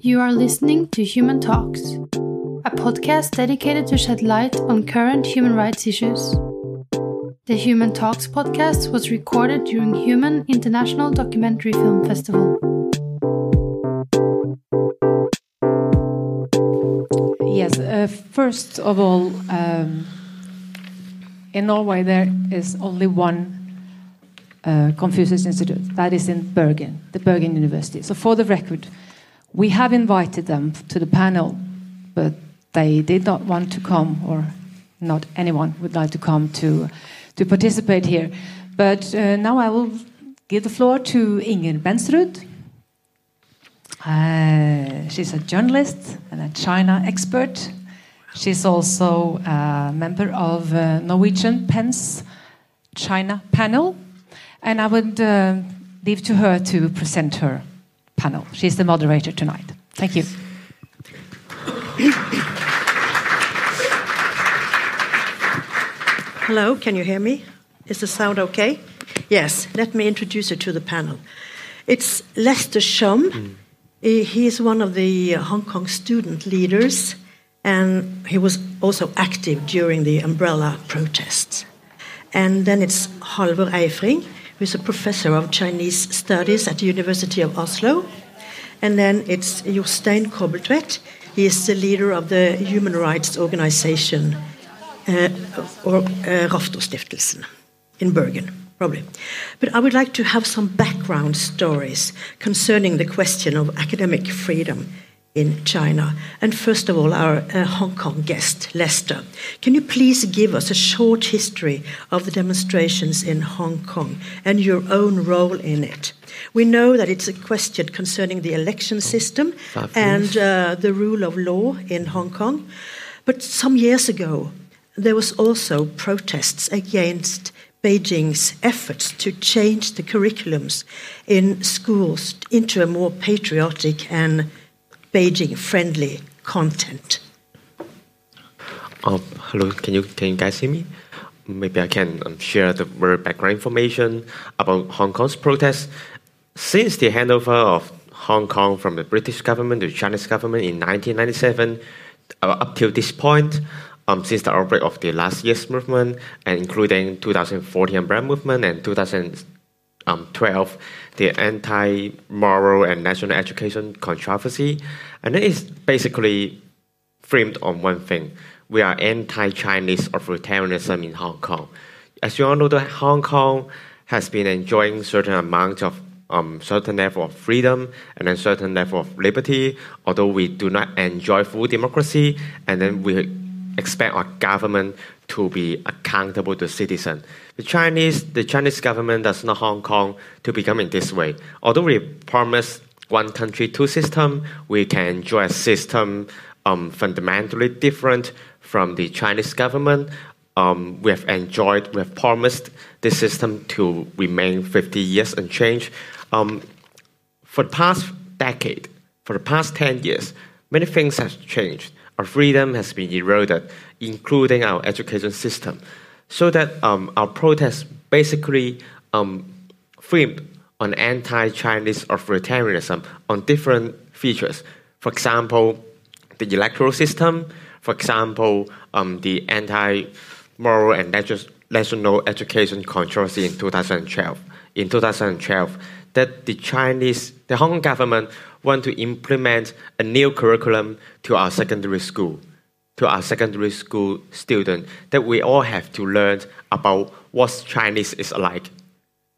You are listening to Human Talks, a podcast dedicated to shed light on current human rights issues. The Human Talks podcast was recorded during Human International Documentary Film Festival. Yes, uh, first of all, um, in Norway there is only one uh, Confucius Institute, that is in Bergen, the Bergen University. So, for the record, we have invited them to the panel, but they did not want to come, or not anyone would like to come to, to participate here. But uh, now I will give the floor to Inger Bensrud. Uh, she's a journalist and a China expert. She's also a member of uh, Norwegian PEN's China panel. And I would uh, leave to her to present her panel. She's the moderator tonight. Thank you. Hello, can you hear me? Is the sound okay? Yes, let me introduce you to the panel. It's Lester Shum. Mm. He is one of the Hong Kong student leaders, and he was also active during the umbrella protests. And then it's Halvor Eifring, who is a professor of Chinese studies at the University of Oslo. And then it's Jostein Kobbeltvedt. He is the leader of the human rights organization uh, or uh, Raftostiftelsen in Bergen, probably. But I would like to have some background stories concerning the question of academic freedom in China. And first of all, our uh, Hong Kong guest, Lester. Can you please give us a short history of the demonstrations in Hong Kong and your own role in it? We know that it's a question concerning the election system and uh, the rule of law in Hong Kong. But some years ago, there was also protests against Beijing's efforts to change the curriculums in schools into a more patriotic and Beijing friendly content. Um, hello, can you can you guys hear me? Maybe I can um, share the very background information about Hong Kong's protests. Since the handover of Hong Kong from the British government to the Chinese government in 1997, uh, up till this point, um, since the outbreak of the last year's movement, and including 2014 umbrella movement and 2012, the anti-moral and national education controversy, and it is basically framed on one thing: we are anti-Chinese authoritarianism in Hong Kong. As you all know, that Hong Kong has been enjoying certain amount of um, certain level of freedom and then certain level of liberty, although we do not enjoy full democracy, and then we expect our government to be accountable to citizens. The Chinese, the Chinese government does not Hong Kong to become in this way. Although we promise one country, two system, we can enjoy a system um, fundamentally different from the Chinese government. Um, we have enjoyed, we have promised this system to remain 50 years unchanged. Um, for the past decade, for the past 10 years, many things have changed our freedom has been eroded, including our education system, so that um, our protests basically um, framed on anti-Chinese authoritarianism on different features. For example, the electoral system. For example, um, the anti-moral and national education controversy in 2012. In 2012, that the Chinese, the Hong Kong government want to implement a new curriculum to our secondary school, to our secondary school students, that we all have to learn about what Chinese is like.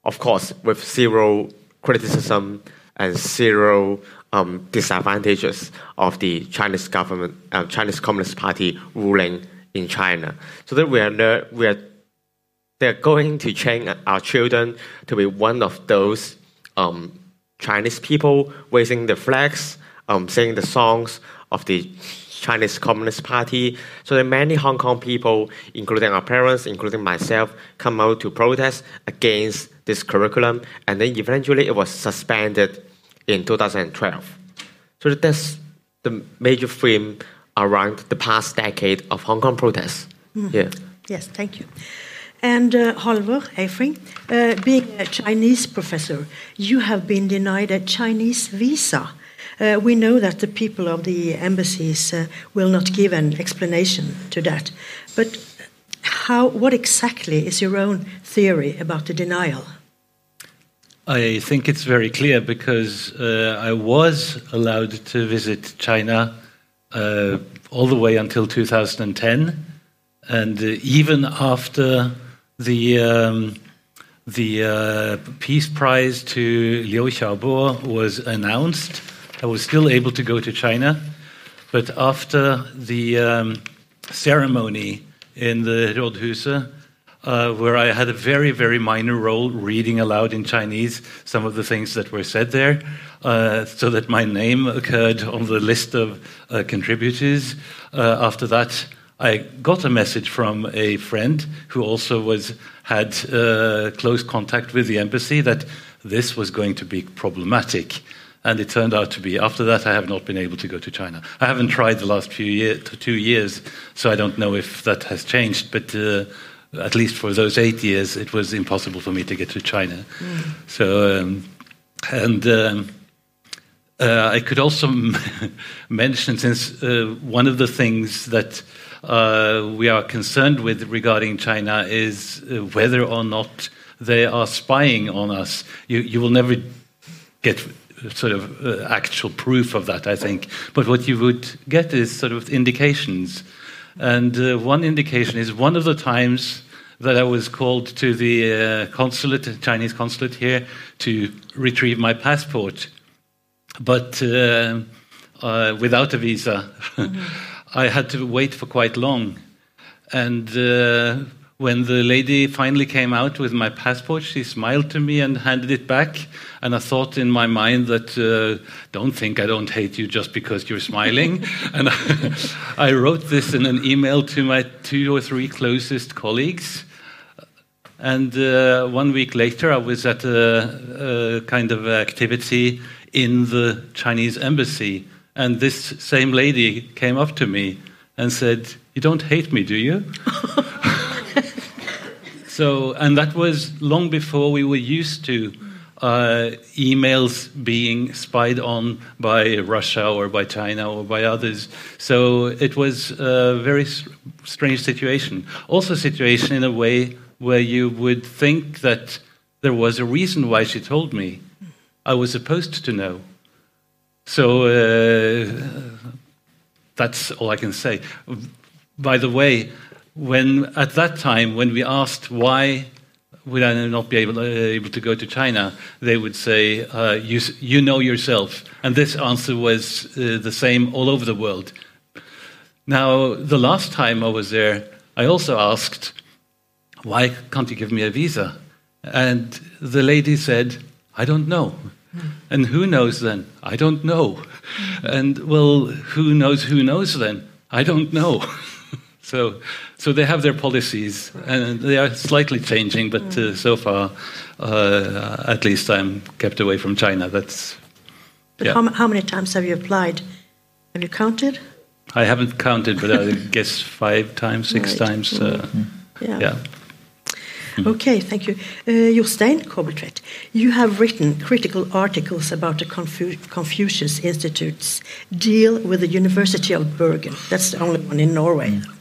Of course, with zero criticism and zero um, disadvantages of the Chinese government, uh, Chinese Communist Party ruling in China. So that we are, we are they're going to train our children to be one of those um, Chinese people raising the flags, um, singing the songs of the Chinese Communist Party. So that many Hong Kong people, including our parents, including myself, come out to protest against this curriculum, and then eventually it was suspended in 2012. So that's the major theme around the past decade of Hong Kong protests. Mm. Yeah. Yes, thank you. And uh, Halvor Eifring, uh, being a Chinese professor, you have been denied a Chinese visa. Uh, we know that the people of the embassies uh, will not give an explanation to that. But how, what exactly is your own theory about the denial? I think it's very clear because uh, I was allowed to visit China uh, all the way until 2010, and uh, even after the um, the uh, Peace Prize to Liu Xiaobo was announced, I was still able to go to China. But after the um, ceremony in the Rådhuset, uh, where I had a very, very minor role reading aloud in Chinese some of the things that were said there, uh, so that my name occurred on the list of uh, contributors. Uh, after that, I got a message from a friend who also was had uh, close contact with the embassy that this was going to be problematic. And it turned out to be. After that, I have not been able to go to China. I haven't tried the last few year, two years, so I don't know if that has changed. But uh, at least for those eight years, it was impossible for me to get to China. Mm. So, um, and um, uh, I could also mention, since uh, one of the things that uh, we are concerned with regarding China is uh, whether or not they are spying on us. You, you will never get sort of uh, actual proof of that, I think. But what you would get is sort of indications. And uh, one indication is one of the times that I was called to the uh, consulate, Chinese consulate here, to retrieve my passport, but uh, uh, without a visa. Mm-hmm. I had to wait for quite long. And uh, when the lady finally came out with my passport, she smiled to me and handed it back. And I thought in my mind that, uh, don't think I don't hate you just because you're smiling. and I, I, wrote this in an email to my two or three closest colleagues. And uh, one week later, I was at a, a kind of activity in the Chinese embassy and this same lady came up to me and said, You don't hate me, do you? so, and that was long before we were used to uh, emails being spied on by Russia or by China or by others. So it was a very strange situation. Also, a situation in a way where you would think that there was a reason why she told me. I was supposed to know. So uh, that's all I can say. By the way, when at that time, when we asked why would I not be able, uh, able to go to China, they would say, uh, you, you, know yourself. And this answer was uh, the same all over the world. Now, the last time I was there, I also asked, why can't you give me a visa? And the lady said, I don't know. And who knows then? I don't know. And well, who knows who knows then? I don't know. so, so they have their policies, and they are slightly changing, but uh, so far, uh, at least I'm kept away from China. That's. But yeah. how, how many times have you applied? Have you counted? I haven't counted, but I guess five times, six right. times. Uh, mm. yeah. yeah. Okay, thank you. Uh, Jostein Kobbeltvedt, you have written critical articles about the Confu Confucius Institute's deal with the University of Bergen. That's the only one in Norway. Mm.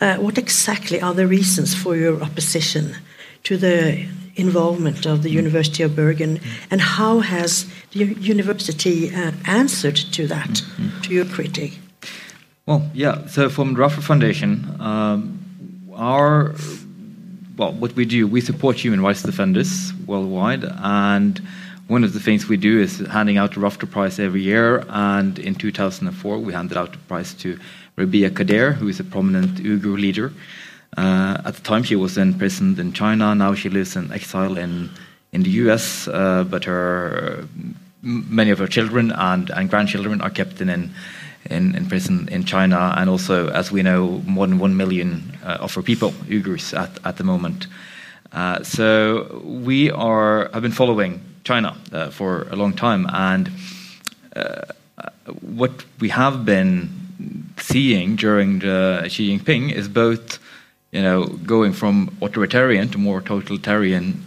Uh, what exactly are the reasons for your opposition to the involvement of the University of Bergen, mm. and how has the university uh, answered to that, mm-hmm. to your critique? Well, yeah. So from the Rafto Foundation, um, our well, what we do, we support human rights defenders worldwide, and one of the things we do is handing out the Rafto Prize every year. And in 2004, we handed out the prize to Rebiya Kadeer, who is a prominent Uyghur leader. Uh, at the time, she was imprisoned in China. Now she lives in exile in in the U.S. Uh, but her many of her children and, and grandchildren are kept in, in in, prison in China, and also, as we know, more than one million uh, of her people, Uyghurs, at, at the moment. Uh, so we are have been following China uh, for a long time, and uh, what we have been seeing during the Xi Jinping is both, you know, going from authoritarian to more totalitarian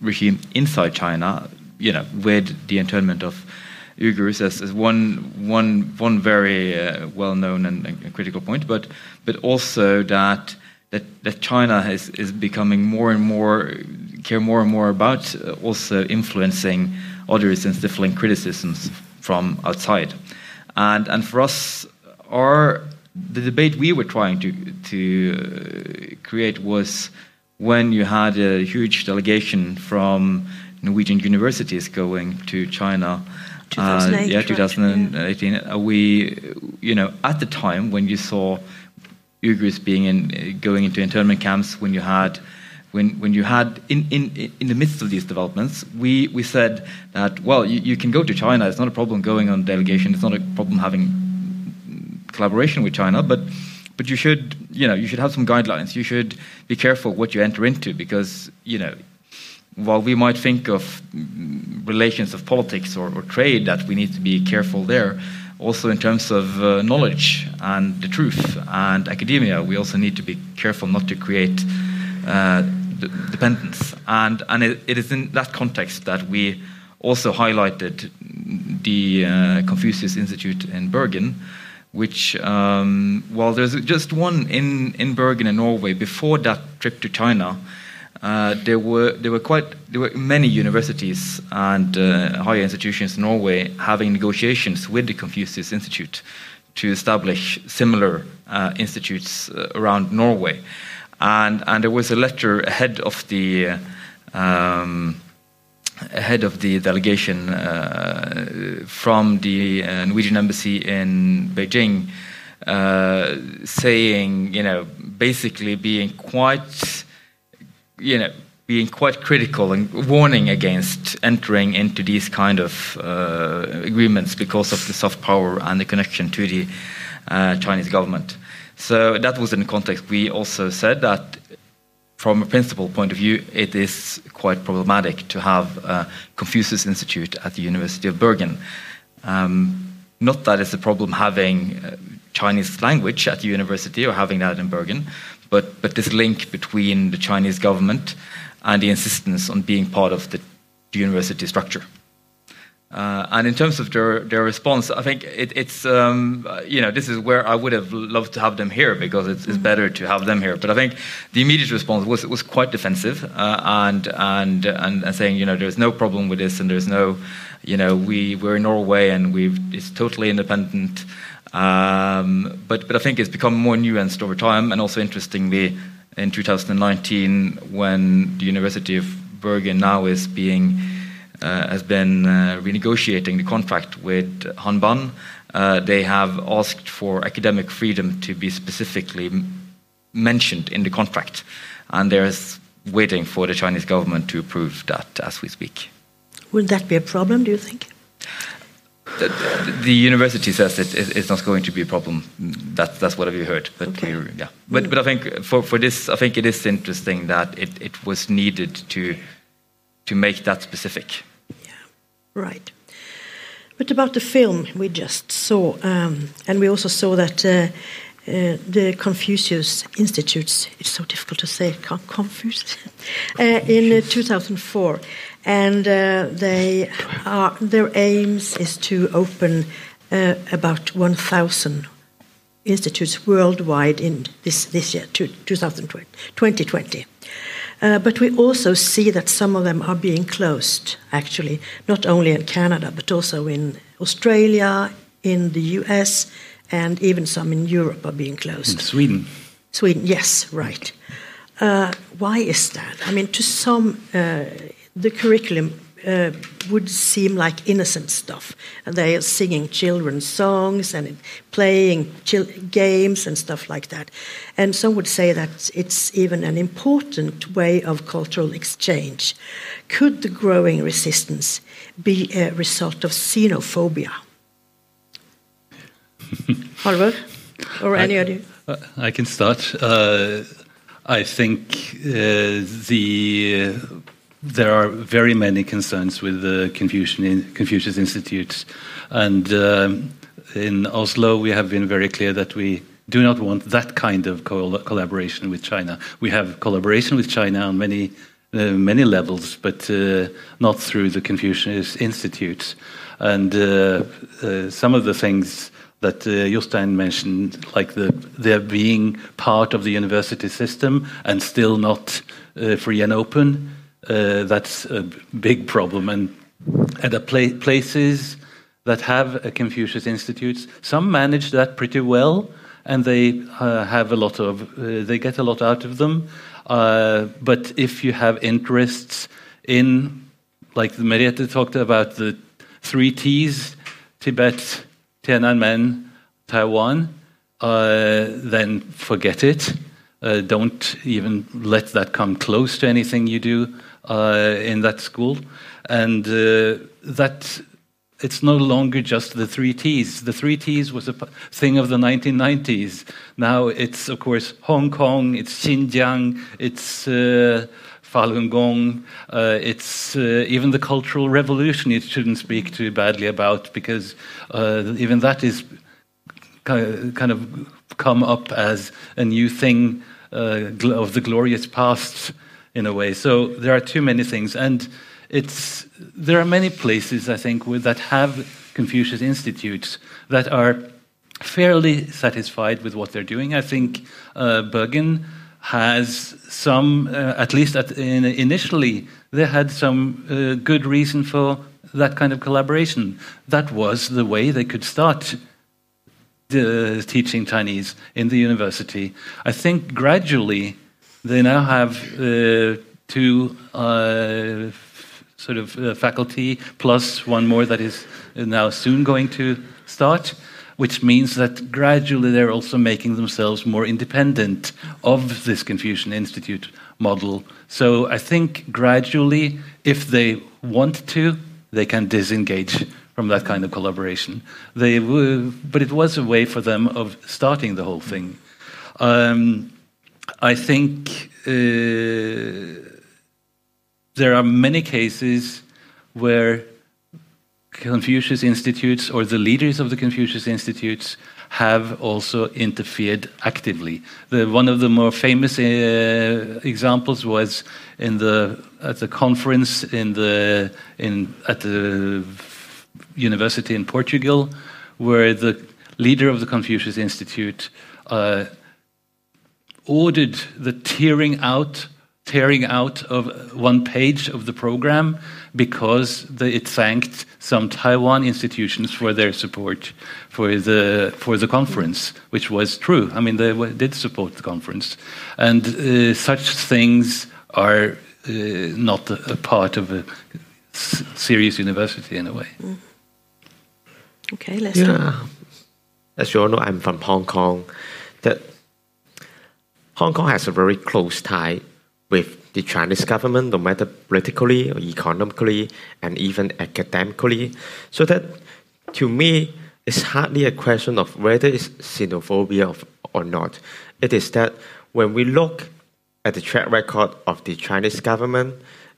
regime inside China, you know, with the internment of Uyghurs as, as one, one, one very uh, well known and, and, critical point, but, but also that, that, that China is, is becoming more and more, care more and more about uh, also influencing others and stifling criticisms from outside. And, and for us, our, the debate we were trying to, to uh, create was when you had a huge delegation from Norwegian universities going to China. 2008, uh, yeah, 2018. Right, yeah. We, you know, at the time when you saw Uyghurs being in, going into internment camps, when you had, when, when you had in, in, in the midst of these developments, we, we said that well, you, you can go to China. It's not a problem going on delegation. It's not a problem having collaboration with China, but but you should you know you should have some guidelines. You should be careful what you enter into because you know while we might think of relations of politics or, or, trade, that we need to be careful there, also in terms of uh, knowledge and the truth and academia, we also need to be careful not to create uh, dependence. And, and it, it is in that context that we also highlighted the uh, Confucius Institute in Bergen, which, um, well, there's just one in, in Bergen in Norway before that trip to China uh, there were there were quite there were many universities and uh, higher institutions in Norway having negotiations with the Confucius Institute to establish similar uh, institutes uh, around Norway, and and there was a letter ahead of the. Um, ahead of the delegation uh, from the Norwegian embassy in Beijing, saying, you know, basically being quite you know, being quite critical and warning against entering into these kind of uh, agreements because of the soft power and the connection to the uh, Chinese government. So that was in the context. We also said that, from a principal point of view, it is quite problematic to have a Confucius Institute at the University of Bergen. Um, not that it's a problem having uh, Chinese language at the university or having that in Bergen, but, but this link between the Chinese government and the insistence on being part of the university structure. Uh, and in terms of their, their response, I think it, it's, um, you know, this is where I would have loved to have them here because it's, it's mm-hmm. better to have them here. But I think the immediate response was, was quite defensive uh, and, and, and, and, saying, you know, there's no problem with this and there's no, you know, we, we're in Norway and we've, it's totally independent. Um, but, but I think it's become more nuanced over time, and also interestingly, in 2019, when the University of Bergen now is being uh, has been uh, renegotiating the contract with Hanban, uh, they have asked for academic freedom to be specifically mentioned in the contract, and they're waiting for the Chinese government to approve that as we speak. Will that be a problem? Do you think? the, the, university says it, it, it's not going to be a problem. That, that's what we heard. But okay. we, yeah. But but I think for, for this, I think it is interesting that it, it was needed to to make that specific. Right. But about the film we just saw, um, and we also saw that uh, uh, the Confucius Institutes, it's so difficult to say, Confucius, uh, in uh, 2004 and uh, they are, their aims is to open uh, about 1,000 institutes worldwide in this, this year, 2020. 2020. Uh, but we also see that some of them are being closed, actually, not only in Canada, but also in Australia, in the US, and even some in Europe are being closed. In Sweden. Sweden, yes, right. Uh, why is that? I mean, to some, uh, the curriculum uh, would seem like innocent stuff. And they are singing children's songs and playing games and stuff like that. And some would say that it's even an important way of cultural exchange. Could the growing resistance be a result of xenophobia? Halvor, or any other? Uh, I can start. Uh, I think uh, the there are very many concerns with the Confucian, Confucius Institute. And um, in Oslo, we have been very clear that we do not want that kind of collaboration with China. We have collaboration with China on many uh, many levels, but uh, not through the Confucius Institutes. And uh, uh, some of the things that uh, Jostein mentioned, like the there being part of the university system and still not uh, free and open, uh, that's a big problem. And at the pla places that have a Confucius Institutes, some manage that pretty well, and they uh, have a lot of uh, they get a lot out of them. Uh, but if you have interests in, like Merete talked about the three T's, Tibet, Tiananmen, Taiwan, uh, then forget it. Uh, don't even let that come close to anything you do uh, in that school. And uh, that it's no longer just the three T's. The three T's was a thing of the 1990s. Now it's, of course, Hong Kong, it's Xinjiang, it's uh, Falun Gong. Uh, it's uh, even the Cultural Revolution it shouldn't speak too badly about because uh, even that is kind of come up as a new thing uh, of the glorious past in a way. So there are too many things, and it's there are many places I think that have Confucius institutes that are fairly satisfied with what they're doing. I think uh, Bergen has some, uh, at least at, in, initially, they had some uh, good reason for that kind of collaboration. That was the way they could start uh, teaching Chinese in the university. I think gradually they now have uh, two uh, sort of uh, faculty plus one more that is now soon going to start, which means that gradually they're also making themselves more independent of this Confucian Institute model. So I think gradually, if they want to, they can disengage from that kind of collaboration. They but it was a way for them of starting the whole thing. Um, I think uh, there are many cases where Confucius Institutes or the leaders of the Confucius Institutes have also interfered actively. The, one of the more famous uh, examples was in the at the conference in the in at the university in Portugal, where the leader of the Confucius Institute uh, ordered the tearing out, tearing out of one page of the program because the, it thanked some Taiwan institutions for their support for the for the conference, which was true. I mean, they did support the conference, and uh, such things are uh, not a, a, part of a serious university in a way. Mm. Okay, let's yeah. As you all know, I'm from Hong Kong. That Hong Kong has a very close tie with the Chinese government, no matter politically or economically and even academically. So that, to me, it's hardly a question of whether it's xenophobia or not. It is that when we look at the track record of the Chinese government,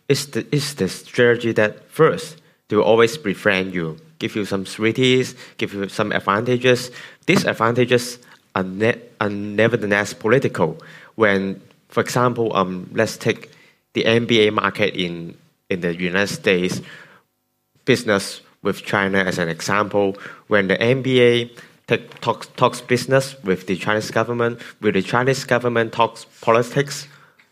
it's the, it's the strategy that first, they will always befriend you give you some sweeties, give you some advantages. These advantages are, ne- are nevertheless political. When, for example, um, let's take the NBA market in, in the United States, business with China as an example. When the NBA take, talks, talks business with the Chinese government, will the Chinese government talks politics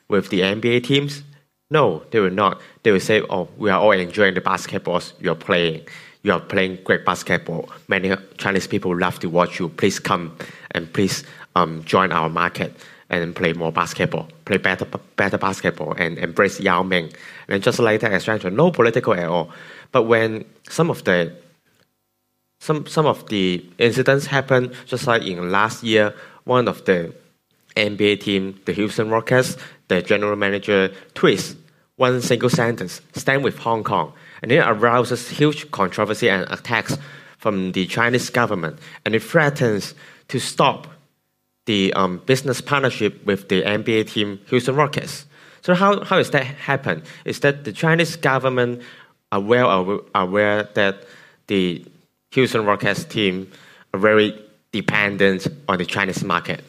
with the NBA teams? No, they will not. They will say, oh, we are all enjoying the basketballs you're playing you are playing great basketball. Many Chinese people love to watch you. Please come and please um, join our market and play more basketball, play better better basketball, and embrace Yao Ming. And just like that, mentioned, no political at all. But when some of the some some of the incidents happen, just like in last year, one of the NBA team, the Houston Rockets, the general manager tweets one single sentence: "Stand with Hong Kong." and it arouses huge controversy and attacks from the Chinese government, and it threatens to stop the um, business partnership with the NBA team Houston Rockets. So how, how is that happen? Is that the Chinese government are well aware that the Houston Rockets team are very dependent on the Chinese market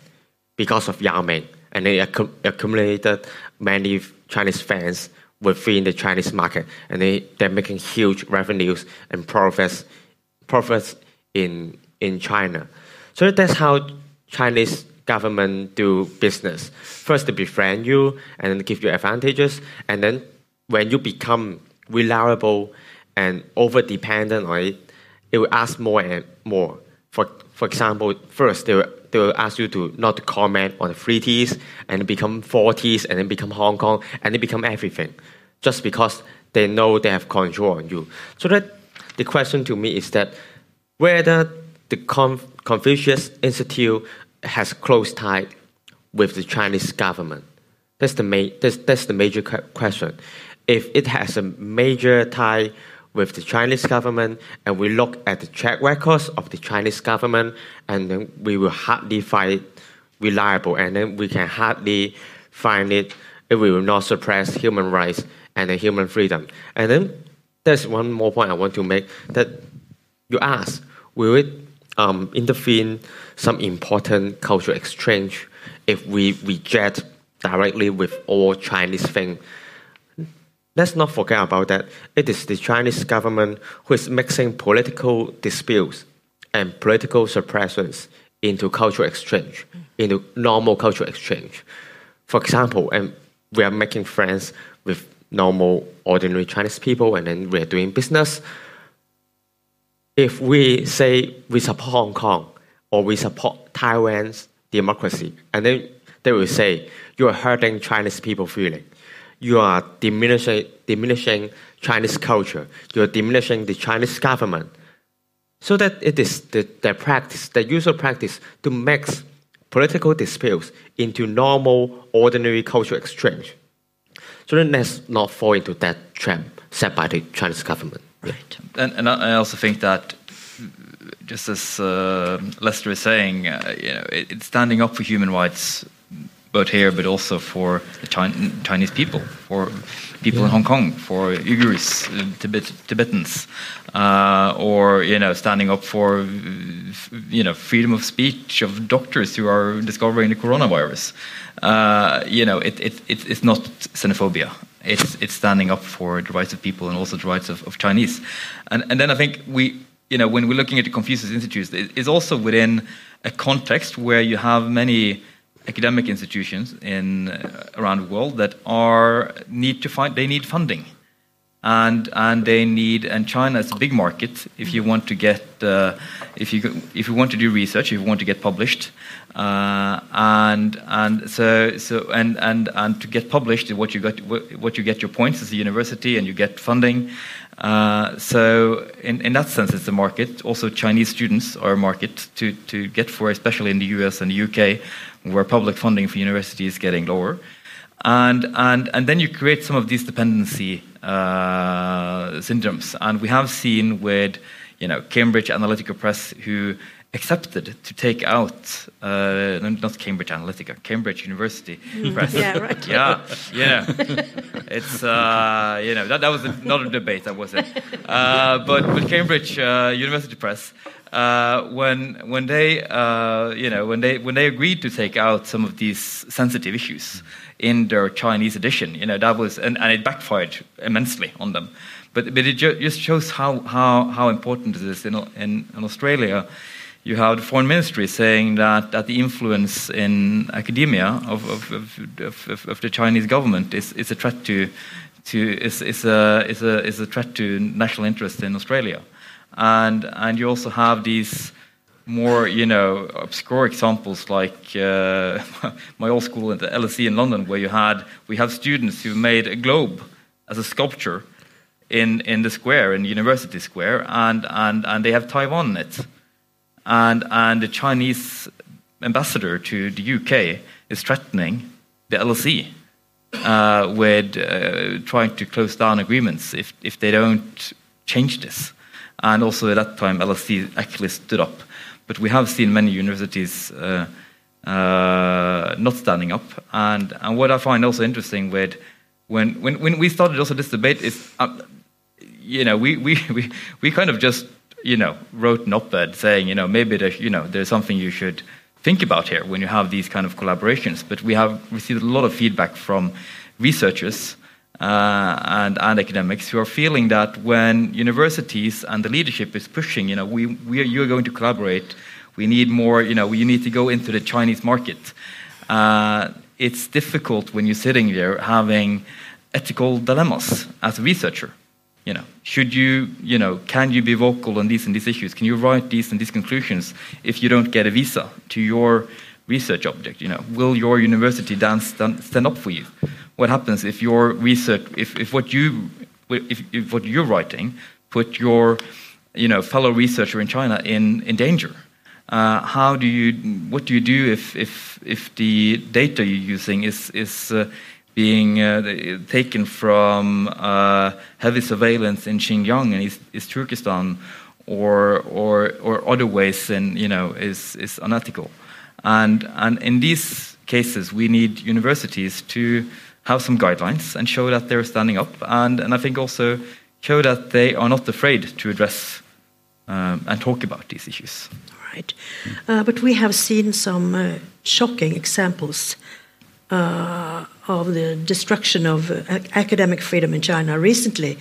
because of Yao Ming, and they accumulated many Chinese fans within the Chinese market, and they they're making huge revenues and profits profits in in China. So that's how Chinese government do business. First, they befriend you and then give you advantages, and then when you become reliable and over dependent on it, it will ask more and more. For for example, first they will, they will ask you to not comment on the three T's and become four T's and then become Hong Kong and then become everything, just because they know they have control on you. So that the question to me is that whether the Conf- Confucius Institute has close tie with the Chinese government. That's the main. That's, that's the major question. If it has a major tie with the Chinese government, and we look at the track records of the Chinese government, and then we will hardly find it reliable, and then we can hardly find it. It will not suppress human rights and human freedom. And then there's one more point I want to make that you ask, will it um, intervene some important cultural exchange if we reject directly with all Chinese thing? Let's not forget about that. It is the Chinese government who is mixing political disputes and political suppressions into cultural exchange, into normal cultural exchange. For example, and we are making friends with normal, ordinary Chinese people, and then we are doing business. If we say we support Hong Kong or we support Taiwan's democracy, and then they will say you are hurting Chinese people feeling you are diminishing, diminishing Chinese culture. You are diminishing the Chinese government. So that it is the, the practice, the usual practice to mix political disputes into normal, ordinary cultural exchange. So let's not fall into that trap set by the Chinese government. Right. And, and I also think that just as uh, Lester is saying, uh, you know, it, it's standing up for human rights both here but also for the Chinese people, for people yeah. in Hong Kong, for Uyghurs, Tibet, Tibetans, uh, or you know, standing up for you know freedom of speech of doctors who are discovering the coronavirus. Uh, you know, it, it, it, it's not xenophobia. It's it's standing up for the rights of people and also the rights of, of Chinese. And and then I think we you know when we're looking at the Confucius Institutes, it's also within a context where you have many academic institutions in uh, around the world that are need to find they need funding and and they need and China is a big market. If you want to get uh, if you if you want to do research if you want to get published uh, and and so so and and and to get published what you got what you get your points as a university and you get funding. Uh, so in, in that sense it's a market. Also Chinese students are a market to to get for especially in the US and the UK where public funding for universities is getting lower. And, and, and then you create some of these dependency uh, syndromes. And we have seen with you know, Cambridge Analytica Press, who accepted to take out uh, not Cambridge Analytica, Cambridge University mm. Press. Yeah, right. Yeah, yeah. it's uh, you know that, that was not a debate, that was it. Uh, but with Cambridge uh, University Press, uh, when when they uh, you know when they when they agreed to take out some of these sensitive issues in their Chinese edition, you know that was and, and it backfired immensely on them. But but it ju just shows how how how important it is in in, in Australia. You have the foreign ministry saying that, that the influence in academia of, of, of, of, of the Chinese government is, is a threat to, to is, is, a, is, a, is a threat to national interest in Australia and and you also have these more you know obscure examples like uh, my old school at the LSE in London, where you had we have students who made a globe as a sculpture in in the square in University Square, and and and they have Taiwan in it, and and the Chinese ambassador to the UK is threatening the LSE. Uh, with uh, trying to close down agreements if, if they don't change this. And also at that time, LSE actually stood up. But we have seen many universities uh, uh, not standing up. And, and what I find also interesting with when, when, when we started also this debate is, um, you know, we, we, we, we kind of just, you know, wrote an op-ed saying, you know, maybe there, you know, there's something you should think about here when you have these kind of collaborations. But we have received a lot of feedback from researchers and, and academics who are feeling that when universities and the leadership is pushing, you know, we, we are, you're going to collaborate, we need more, you know, we need to go into the Chinese market. Uh, it's difficult when you're sitting there having ethical dilemmas as a researcher. You know, should you, you know, can you be vocal on these and these issues? Can you write these and these conclusions if you don't get a visa to your research object? You know, will your university stand, stand up for you? What happens if your research, if, if what you, if, if what you're writing, put your, you know, fellow researcher in China in, in danger? Uh, how do you, what do you do if, if, if the data you're using is, is uh, being uh, taken from uh, heavy surveillance in Xinjiang and East, East Turkestan or, or, or other ways and, you know, is, is unethical? And, and in these cases, we need universities to have some guidelines and show that they're standing up, and, and I think also show that they are not afraid to address um, and talk about these issues right. Uh, but we have seen some uh, shocking examples uh, of the destruction of uh, academic freedom in China recently.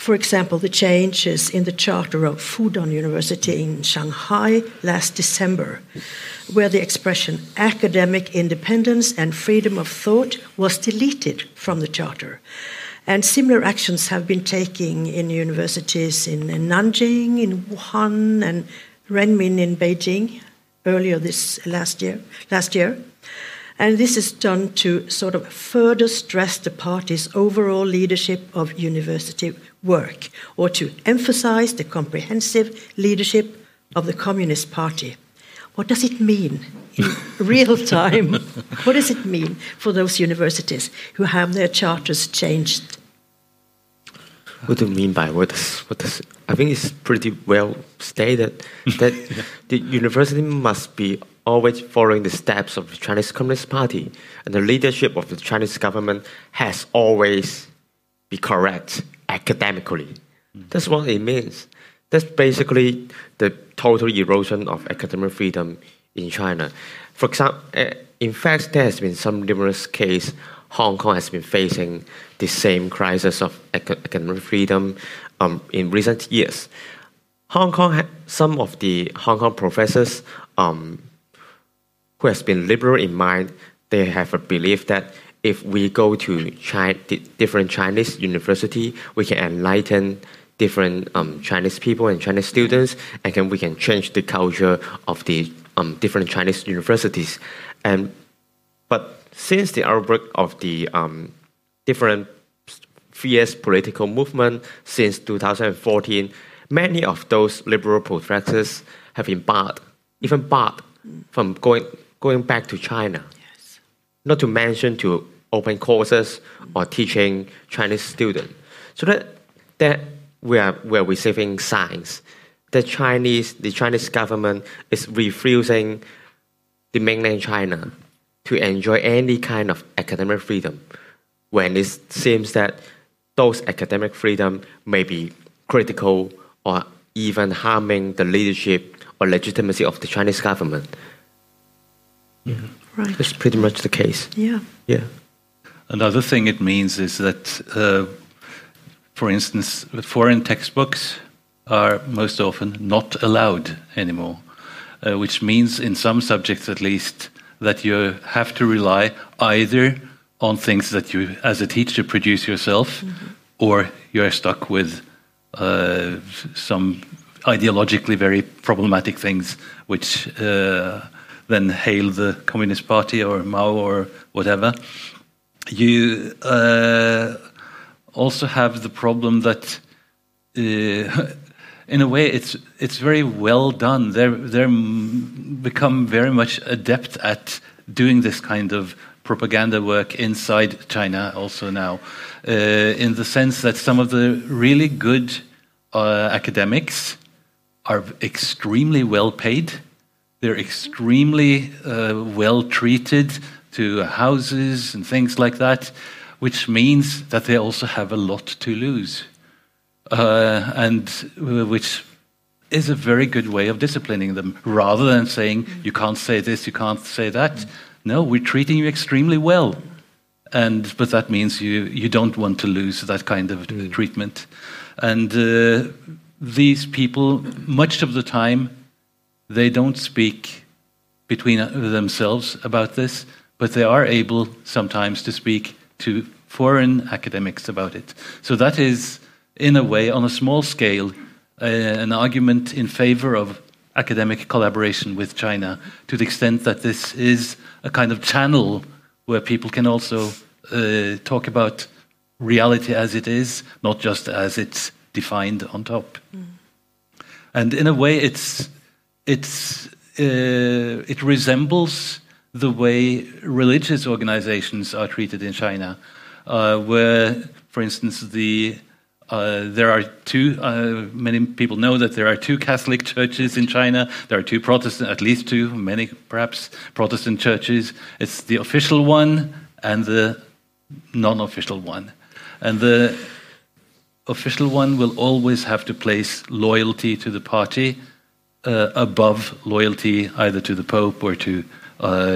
For example, the changes in the charter of Fudan University in Shanghai last December, where the expression academic independence and freedom of thought was deleted from the charter. And similar actions have been taken in universities in Nanjing, in Wuhan, and Renmin in Beijing earlier this last year. Last year. And this is done to sort of further stress the party's overall leadership of university work, or to emphasize the comprehensive leadership of the Communist Party. What does it mean in real time? what does it mean for those universities who have their charters changed? What do you mean by what does, what does I think it's pretty well stated that the university must be always following the steps of the Chinese Communist Party, and the leadership of the Chinese government has always be correct academically. That's what it means. That's basically the total erosion of academic freedom in China. For example, eh, in fact, there has been some numerous cases. Hong Kong has been facing the same crisis of academic freedom um, in recent years. Hong Kong, some of the Hong Kong professors um, who has been liberal in mind, they have a belief that if we go to China, different Chinese university, we can enlighten different um, Chinese people and Chinese students, and can, we can change the culture of the um, different Chinese universities. And but since the outbreak of the um, different fierce political movement since 2014, many of those liberal professors have been barred, even barred from going, going back to China. Yes. Not to mention to open courses or teaching Chinese students. So that, that we are, we are receiving signs that Chinese, the Chinese government is refusing the mainland China to enjoy any kind of academic freedom when it seems that those academic freedom may be critical or even harming the leadership or legitimacy of the Chinese government. Yeah. Right. That's pretty much the case. Yeah. Yeah. Another thing it means is that, uh, for instance, foreign textbooks are most often not allowed anymore, uh, which means, in some subjects at least, that you have to rely either on things that you, as a teacher, produce yourself, mm-hmm. or you're stuck with uh, some ideologically very problematic things, which uh, then hail the Communist Party or Mao or whatever. You uh, also have the problem that. Uh, in a way, it's it's very well done. They're they're become very much adept at doing this kind of propaganda work inside China also now, uh, in the sense that some of the really good uh, academics are extremely well paid. They're extremely uh, well treated to houses and things like that, which means that they also have a lot to lose, uh, and uh, which is a very good way of disciplining them rather than saying you can't say this, you can't say that. No, we're treating you extremely well. and but that means you you don't want to lose that kind of treatment, and uh, these people much of the time they don't speak between themselves about this, but they are able sometimes to speak to foreign academics about it. So that is, in a way, on a small scale, uh, an argument in favor of academic collaboration with China to the extent that this is a kind of channel where people can also uh, talk about reality as it is, not just as it's defined on top. And in a way, it's, it's, uh, it resembles the way religious organizations are treated in China, uh, where, for instance, the uh, there are two. Uh, many people know that there are two Catholic churches in China. There are two Protestant, at least two, many perhaps Protestant churches. It's the official one and the non-official one, and the official one will always have to place loyalty to the party uh, above loyalty either to the Pope or to uh,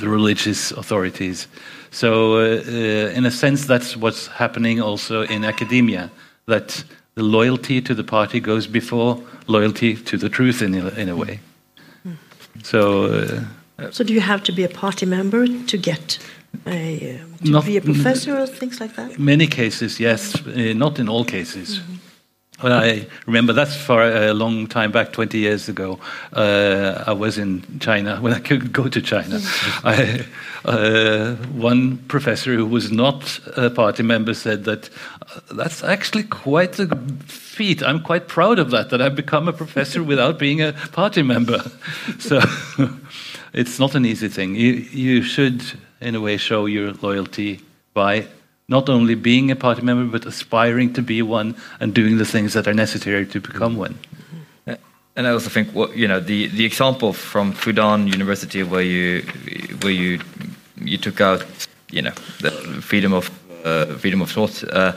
the religious authorities. So, uh, uh, in a sense, that's what's happening also in academia that the loyalty to the party goes before loyalty to the truth in a, in a way. So, uh, So, do you have to be a party member to get a, uh, to Not- be a professor or things like that? many cases, yes, uh, not in all cases. Well, I remember that's for a long time back, 20 years ago. Uh, I was in China when I could go to China. I, uh, one professor who was not a party member said that uh, that's actually quite a feat. I'm quite proud of that, that I've become a professor without being a party member. So it's not an easy thing. You, you should, in a way, show your loyalty by not only being a party member, but aspiring to be one and doing the things that are necessary to become one. And I also think, what you know, the, the example from Fudan University, where you where you you took out, you know, the freedom of uh, freedom of thought. Uh,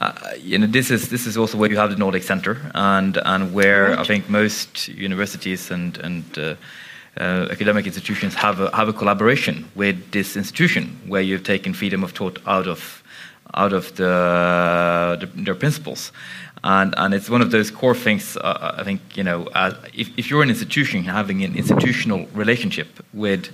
uh, you know, this is this is also where you have the Nordic Center, and and where I think most universities and and uh, uh, academic institutions have a, have a collaboration with this institution, where you've taken freedom of thought out of out of the, the their principles. And, and it's one of those core things. Uh, I think you know, uh, if, if you're an institution having an institutional relationship with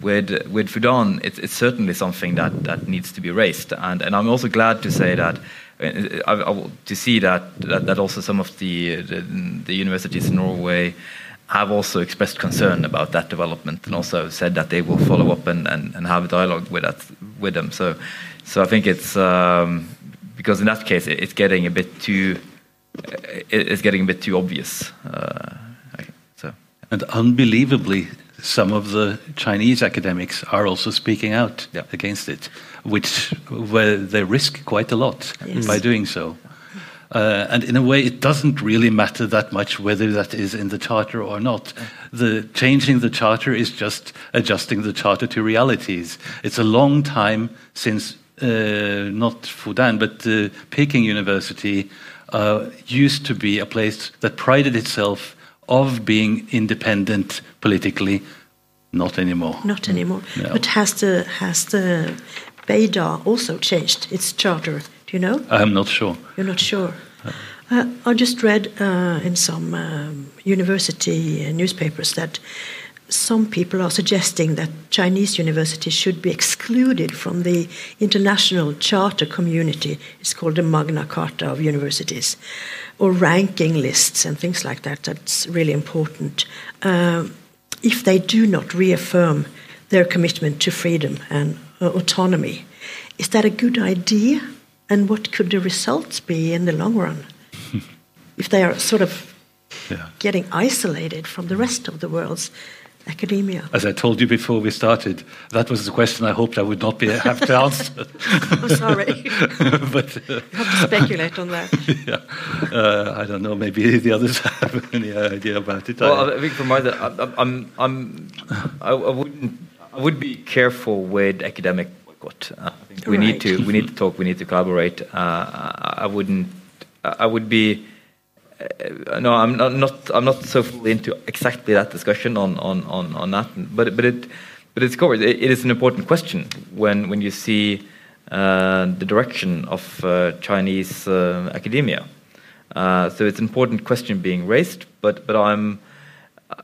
with with Fudan, it's, it's certainly something that, that needs to be raised. And and I'm also glad to say that uh, I, I, to see that, that that also some of the the, the universities in Norway have also expressed concern about that development and also said that they will follow up and, and, and have a dialogue with that with them. So so I think it's um, because in that case it- it's getting a bit too it- it's getting a bit too obvious. Uh, I- so And unbelievably, some of the Chinese academics are also speaking out Yeah. against it, which where they risk quite a lot Yes. by doing so. Uh, and in a way, it doesn't really matter that much whether that is in the charter or not. The changing the charter is just adjusting the charter to realities. It's a long time since uh, not Fudan, but uh, Peking University uh, used to be a place that prided itself of being independent politically. Not anymore. Not anymore. No. But has the has the Beida also changed its charter? Do you know? I'm not sure. You're not sure. Uh, I just read uh, in some um, university uh, newspapers that some people are suggesting that Chinese universities should be excluded from the international charter community. It's called the Magna Carta of universities, or ranking lists and things like that. That's really important. Um, if they do not reaffirm their commitment to freedom and uh, autonomy, is that a good idea? And what could the results be in the long run? if they are sort of Yeah. getting isolated from the rest of the world's academia. As I told you before we started, that was the question I hoped I would not be have to answer. I'm sorry. but uh, You have to speculate on that. yeah, uh, I don't know. Maybe the others have any idea about it. well, I- I think from my I- I'm I'm I, I wouldn't I would be careful with academic Uh, we need to we need to talk. We need to collaborate. Uh, I, wouldn't. I would be. Uh, no, I'm not, not. I'm not so fully into exactly that discussion on on on, on that. But but it. but it's covered. It, it is an important question when when you see uh, the direction of uh, Chinese academia. Uh, so it's an important question being raised, but but I'm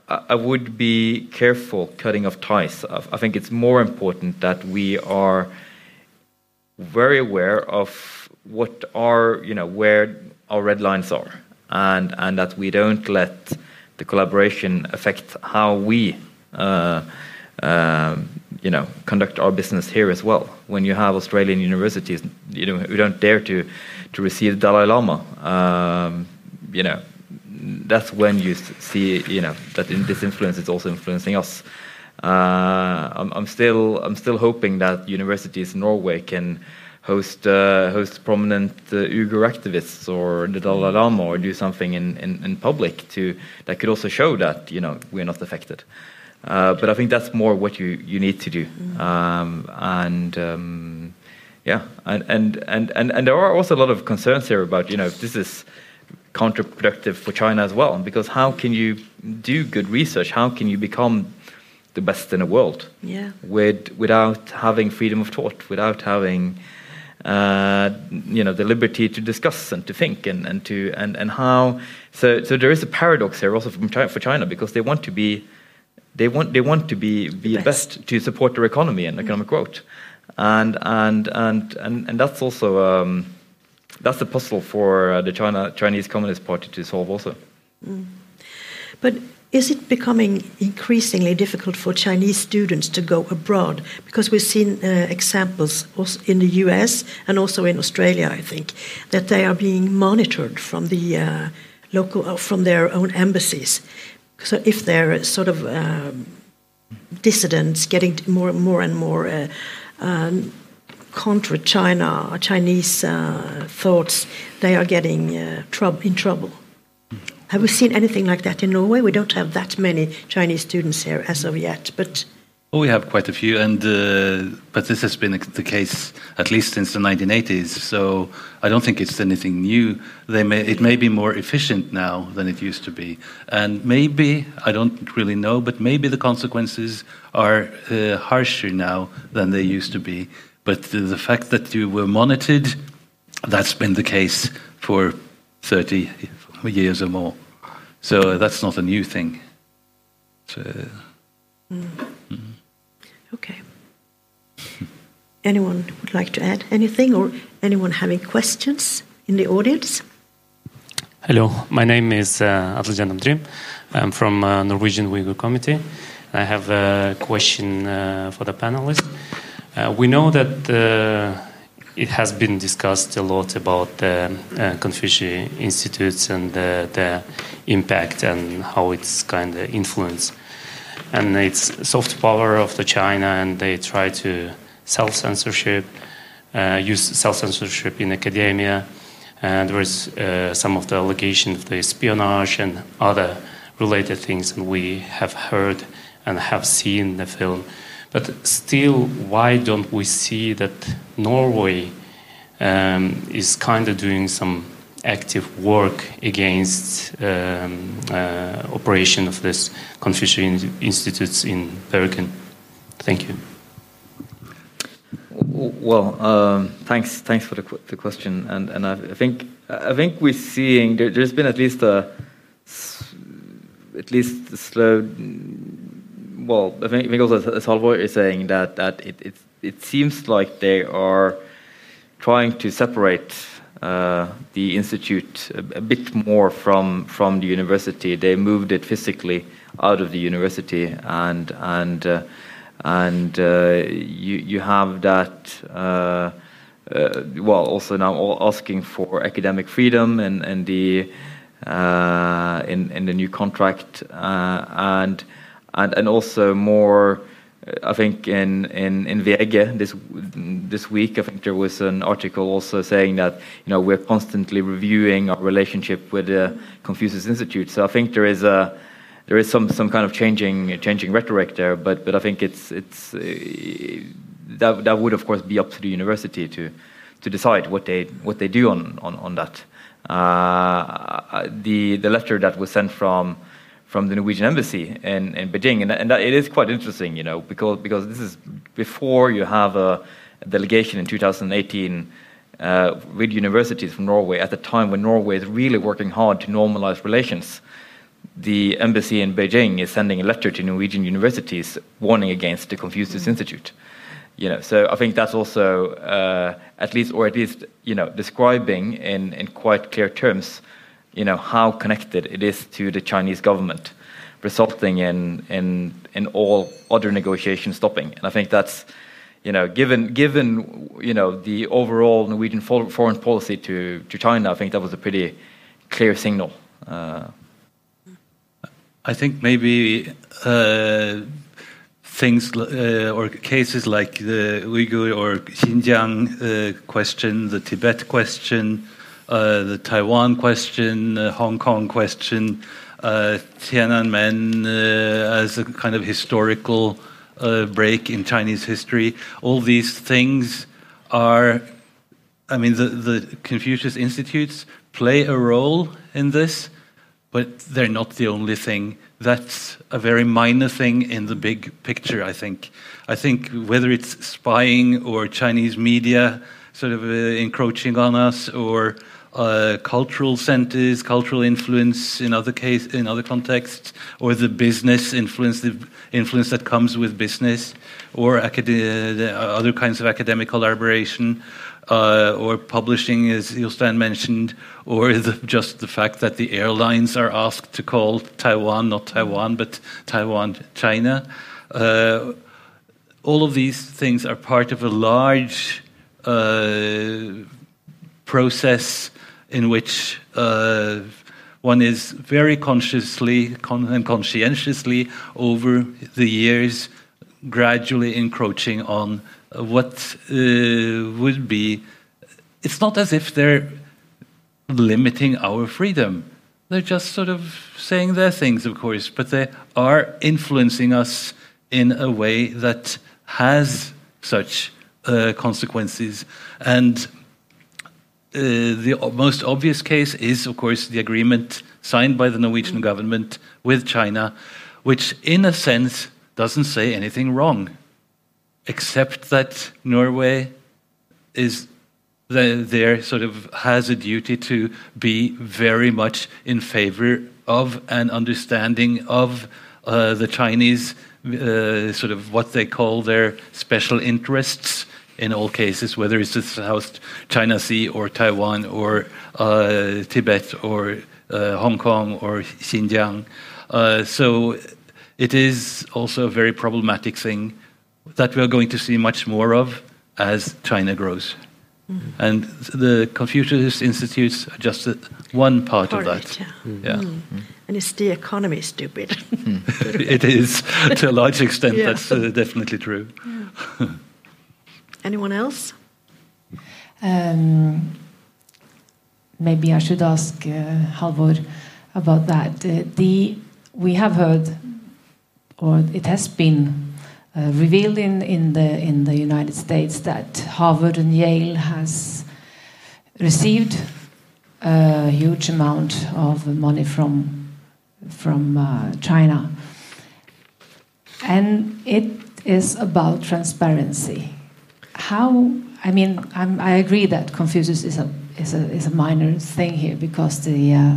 I would be careful cutting off ties. I think it's more important that we are very aware of what are you know where our red lines are, and and that we don't let the collaboration affect how we uh, uh, you know conduct our business here as well. When you have Australian universities, you know who don't dare to to receive the Dalai Lama, um, you know that's when you see you know that in this influence is also influencing us. Uh, I'm, I'm, still I'm still hoping that universities in Norway can host uh, host prominent uh, Uyghur activists or the Dalai Lama or do something in, in, in, public to that could also show that you know we're not affected. Uh, but I think that's more what you, you need to do. Mm. Um, and um, yeah, and, and, and, and, and there are also a lot of concerns here about you know if this is counterproductive for China as well because how can you do good research? How can you become the best in the world yeah. with without having freedom of thought, without having uh, you know the liberty to discuss and to think and, and to and, and how so so there is a paradox here also from China, for China because they want to be they want they want to be be the best, best to support their economy and economic growth and and and and, and that's also um, that's the puzzle for uh, the China Chinese Communist Party to solve also. Mm. But is it becoming increasingly difficult for Chinese students to go abroad? Because we've seen uh, examples in the US and also in Australia, I think, that they are being monitored from the uh, local, uh, from their own embassies. So if they're sort of um, dissidents, getting more, more and more uh, um, contra China, Chinese uh, thoughts, they are getting uh, in trouble. Have we seen anything like that in Norway? We don't have that many Chinese students here as of yet, but. Oh, we have quite a few, and uh, but this has been the case at least since the 1980s. So I don't think it's anything new. They may, it may be more efficient now than it used to be, and maybe I don't really know, but maybe the consequences are uh, harsher now than they used to be. But the, the fact that you were monitored, that's been the case for 30 years or more. So that's not a new thing. So, mm. Mm. Okay. anyone would like to add anything or anyone having questions in the audience? Hello, my name is uh, Adiljan Amdrim. I'm from uh, Norwegian Uyghur Committee. I have a question uh, for the panelists. Uh, we know that uh, it has been discussed a lot about the uh, Confucius Institutes and the, the, impact and how it's kind of influence. And it's soft power of the China, and they try to self censorship, uh, use self censorship in academia. And there is uh, some of the allegations of the espionage and other related things, and we have heard and have seen the film. But still, why don't we see that Norway? um, is kind of doing some active work against um, uh, operation of this Confucius institutes in Bergen. Thank you. Well, um, thanks. Thanks for the, qu the question, and and I think I think we're seeing there, has been at least a at least a slow. Well, I think, I think also as Halvor is saying that that it, it it seems like they are trying to separate uh, the institute a, a, bit more from from the university. They moved it physically out of the university, and and uh, and uh, you you have that. Uh, uh, well, also now asking for academic freedom and the uh, in in the new contract and and and also more I think in in in VG this this week, I think there was an article also saying that you know we're constantly reviewing our relationship with the Confucius Institute. So I think there is a there is some some kind of changing changing rhetoric there, but but I think it's it's uh, that that would of course be up to the university to to decide what they what they do on on on that. Uh, the the letter that was sent from from the Norwegian embassy in, in Beijing, and, and that, it is quite interesting, you know, because because this is before you have a, delegation in 2018 uh, with universities from Norway at the time when Norway is really working hard to normalize relations. The embassy in Beijing is sending a letter to Norwegian universities warning against the Confucius Institute. You know, so I think that's also uh, at least, or at least, you know, describing in, in quite clear terms, you know, how connected it is to the Chinese government, resulting in in in all other negotiations stopping. And I think that's you know, given given you know the overall Norwegian foreign policy to to China, I think that was a pretty clear signal. Uh, I think maybe uh, things uh, or cases like the Uyghur or Xinjiang uh, question, the Tibet question, the Taiwan question, the Hong Kong question, uh, Tiananmen as a kind of historical uh, break in Chinese history. All these things are, I mean, the, the Confucius Institutes play a role in this, but they're not the only thing. That's a very minor thing in the big picture, I think. I think whether it's spying or Chinese media sort of uh, encroaching on us or uh, cultural centers, cultural influence in other case, in other contexts, or the business influence, the influence that comes with business, or other kinds of academic collaboration, uh, or publishing, as Jostein mentioned, or the, just the fact that the airlines are asked to call Taiwan not Taiwan but Taiwan China. Uh, all of these things are part of a large uh, process in which uh, one is very consciously con and conscientiously over the years gradually encroaching on what uh, would be. It's not as if they're limiting our freedom. They're just sort of saying their things, of course, but they are influencing us in a way that has such uh, consequences. And the most obvious case is, of course, the agreement signed by the Norwegian government with China, which, in a sense, doesn't say anything wrong, except that Norway is there sort of has a duty to be very much in favor of and understanding of uh, the Chinese uh, sort of what they call their special interests in all cases, whether it's the South China Sea or Taiwan or uh, Tibet or uh, Hong Kong or Xinjiang. Uh, so it is also a very problematic thing that we are going to see much more of as China grows. Mm. And the Confucius Institutes are just one part, part of that. It, yeah. Mm. yeah. Mm. And it's the economy stupid. it is, to a large extent, yeah. that's uh, definitely true. Yeah. Anyone else? Um, maybe I should ask uh, Halvor about that. Uh, the we have heard, or it has been uh, revealed in, in the in the United States that Harvard and Yale has received a huge amount of money from from uh, China, and it is about transparency how I mean I'm, i agree that Confucius is a is a is a minor thing here because the uh,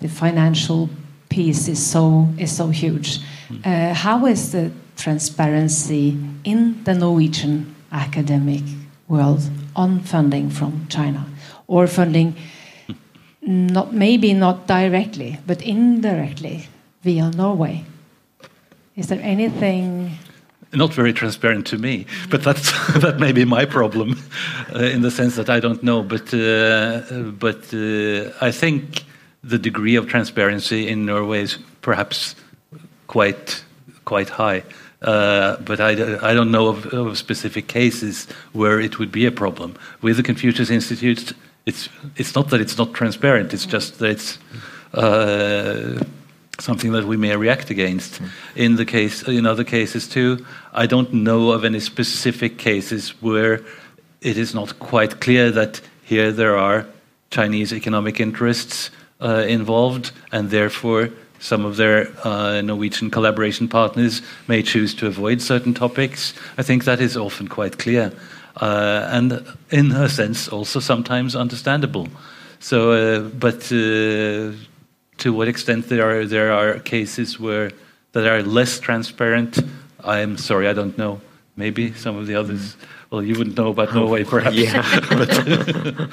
the financial piece is so is so huge. Hmm. Uh, how is the transparency in the Norwegian academic world on funding from China or funding not maybe not directly but indirectly via Norway? Is there anything not very transparent to me. But that's that may be my problem, uh, in the sense that I don't know. But uh, but uh, I think the degree of transparency in Norway is perhaps quite quite high. Uh, but I, I don't know of, of, specific cases where it would be a problem. With the Confucius Institute, it's it's not that it's not transparent. It's just that it's uh, something that we may react against. Mm. In the case, in other cases too, I don't know of any specific cases where it is not quite clear that here there are Chinese economic interests uh, involved, and therefore some of their uh, Norwegian collaboration partners may choose to avoid certain topics. I think that is often quite clear. Uh, and in a sense, also sometimes understandable. So, uh, but uh, to what extent there are there are cases where that are less transparent, I'm sorry, I don't know. Maybe some of the others. Well, you wouldn't know about Norway, perhaps. Yeah.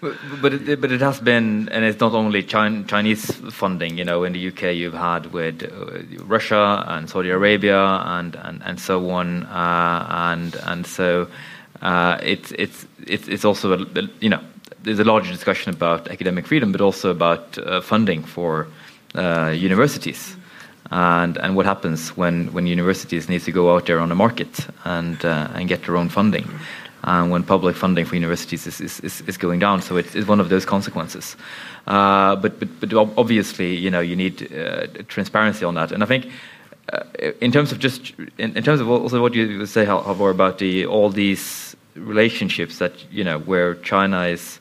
but, but, it, but it has been, and it's not only Chinese funding. You know, in the UK, you've had with uh, Russia and Saudi Arabia and and, and so on, uh, and and so uh, it's it's it's it's also a, you know there's a larger discussion about academic freedom, but also about uh, funding for uh, universities and and what happens when when universities need to go out there on the market and uh, and get their own funding and when public funding for universities is, is, is going down. So it's, it's one of those consequences. Uh, but, but, but obviously, you know, you need uh, transparency on that. And I think uh, in terms of just, in, in, terms of also what you say, Halvor, about the, all these relationships that, you know, where China is,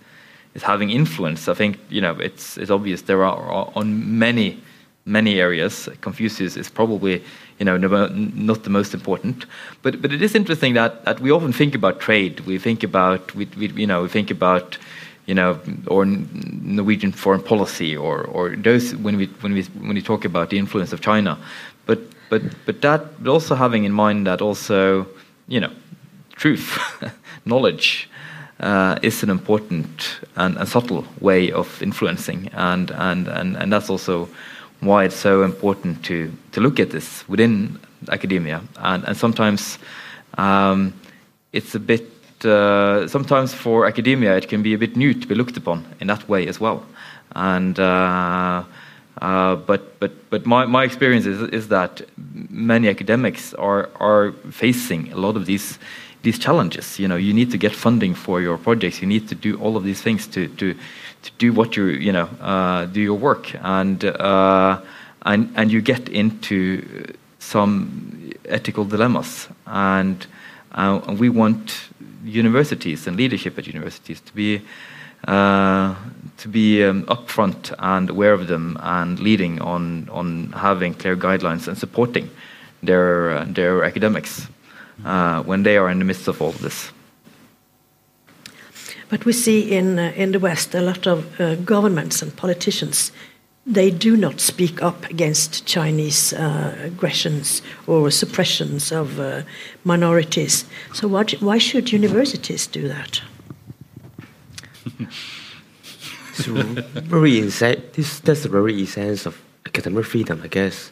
is having influence, I think, you know, it's, it's obvious there are on many many areas. Confucius is probably you know not the most important, but but it is interesting that, that we often think about trade. We think about we, we you know we think about you know or Norwegian foreign policy or or those when we when we when we talk about the influence of China, but but but that but also having in mind that also you know truth, knowledge. Uh, is an important and, subtle way of influencing, and, and, and, and that's also why it's so important to, to look at this within academia. And, and sometimes um, it's a bit, uh, sometimes for academia, it can be a bit new to be looked upon in that way as well. And uh, uh, but but but my, my experience is, is that many academics are are facing a lot of these these challenges. You know, you need to get funding for your projects. You need to do all of these things to to to do what you you know uh, do your work and uh, and and you get into some ethical dilemmas and uh, we want universities and leadership at universities to be uh, to be um, upfront and aware of them and leading on on having clear guidelines and supporting their uh, their academics uh, when they are in the midst of all of this. But we see in, uh, in the West a lot of uh, governments and politicians, they do not speak up against Chinese uh, aggressions or suppressions of uh, minorities. So what, why should universities do that? it's very this, that's the very essence of academic freedom, I guess.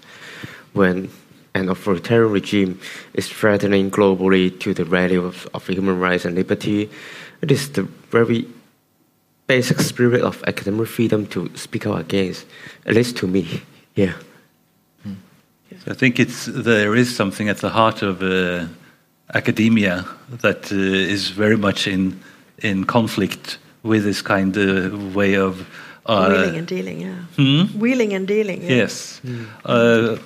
When an authoritarian regime is threatening globally to the value of, of human rights and liberty, it is the very basic spirit of academic freedom to speak out against, at least to me. Yeah. So I think it's there is something at the heart of uh, academia that uh, is very much in in conflict with this kind of way of uh, wheeling and dealing. Yeah. Hmm? Wheeling and dealing. Yeah. Yes, mm.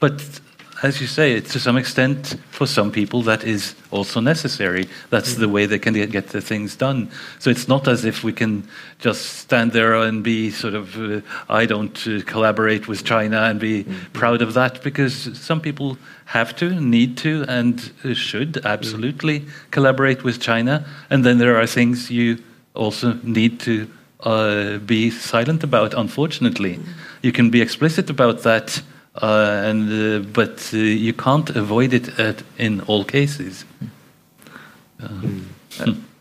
but as you say, it's to some extent, for some people, that is also necessary. That's the way they can get the things done. So it's not as if we can just stand there and be sort of, uh, I don't uh, collaborate with China and be mm. proud of that, because some people have to, need to, and uh, should absolutely mm. collaborate with China. And then there are things you also need to uh, be silent about, unfortunately. Mm. You can be explicit about that and uh, but uh, you can't avoid it at, in all cases. Mm.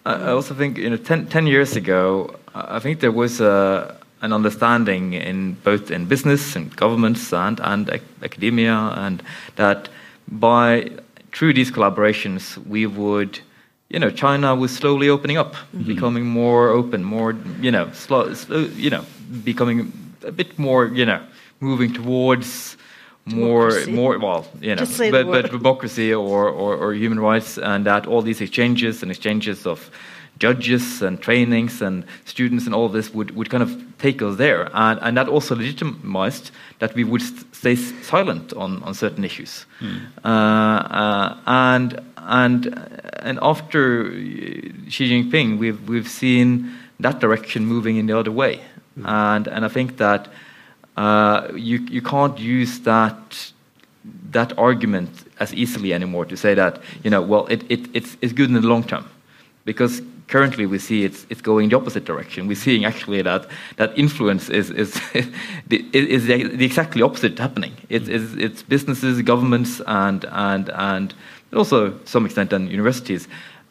I also think you know, ten, 10 years ago, I think there was a, an understanding in both in business and governments and and academia, and that by through these collaborations we would you know, China was slowly opening up, mm -hmm. becoming more open, more, you know, slow, slow, you know, becoming a bit more, you know, moving towards more democracy. more well you know but, but democracy or, or, or, human rights and that all these exchanges and exchanges of judges and trainings and students and all of this would, would kind of take us there and, and that also legitimized that we would stay silent on, on certain issues mm. uh, uh, and and and after Xi Jinping we've we've seen that direction moving in the other way mm. and and I think that uh, you you can't use that that argument as easily anymore to say that you know well it, it it's it's good in the long term because currently we see it's it's going the opposite direction. We're seeing actually that that influence is is is the, the exactly opposite happening. It's, it's, it's businesses, governments, and and and also to some extent then universities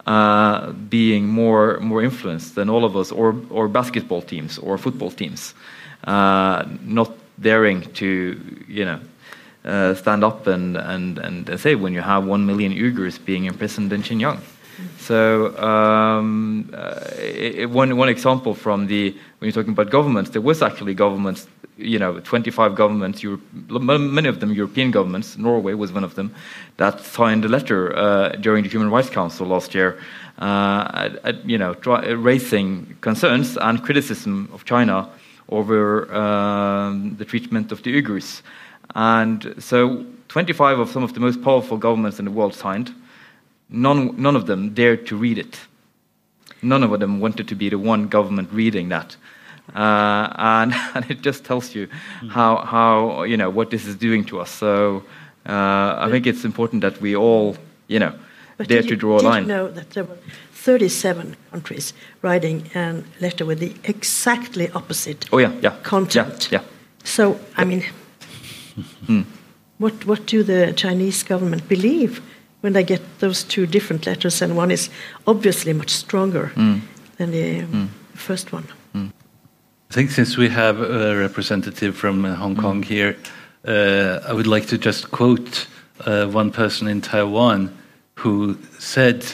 uh, being more more influenced than all of us, or or basketball teams or football teams, not daring to you know. Uh, stand up and, and, and say when you have one million Uyghurs being imprisoned in Xinjiang. So um, uh, it, one one example from the when you're talking about governments, there was actually governments, you know, 25 governments, Europe, many of them European governments. Norway was one of them that signed a letter uh, during the Human Rights Council last year, uh, at, you know, try, raising concerns and criticism of China over um, the treatment of the Uyghurs. And so 25 of some of the most powerful governments in the world signed none, none of them dared to read it. None of them wanted to be the one government reading that. Uh, and, and, it just tells you how, how, you know, what this is doing to us. So uh, I think it's important that we all, you know, but dare you, to draw a line. Did you know that there were 37 countries writing a letter with the exactly opposite oh, yeah, yeah, content? Yeah, yeah. So, I mean, mm. what, what do the Chinese government believe? when they get those two different letters, and one is obviously much stronger mm. than the mm. first one. Mm. I think since we have a representative from uh, Hong Kong mm. here, uh, I would like to just quote uh, one person in Taiwan who said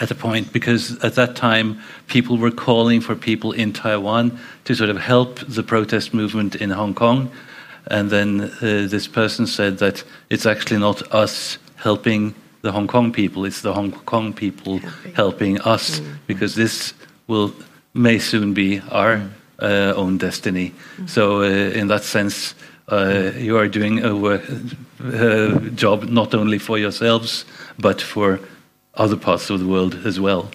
at a point, because at that time people were calling for people in Taiwan to sort of help the protest movement in Hong Kong. And then uh, this person said that it's actually not us helping the Hong Kong people. It's the Hong Kong people helping, helping us mm. because this will may soon be our uh, own destiny. Mm. So, uh, in that sense, uh, you are doing a work, uh, job not only for yourselves but for other parts of the world as well.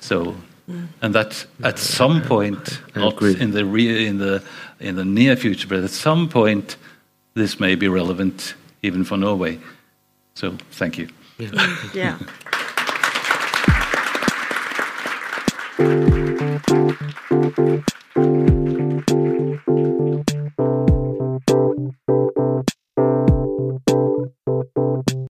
So, mm. and that at some point, not in the in the in the near future, but at some point, this may be relevant even for Norway. So thank you. Yeah. yeah.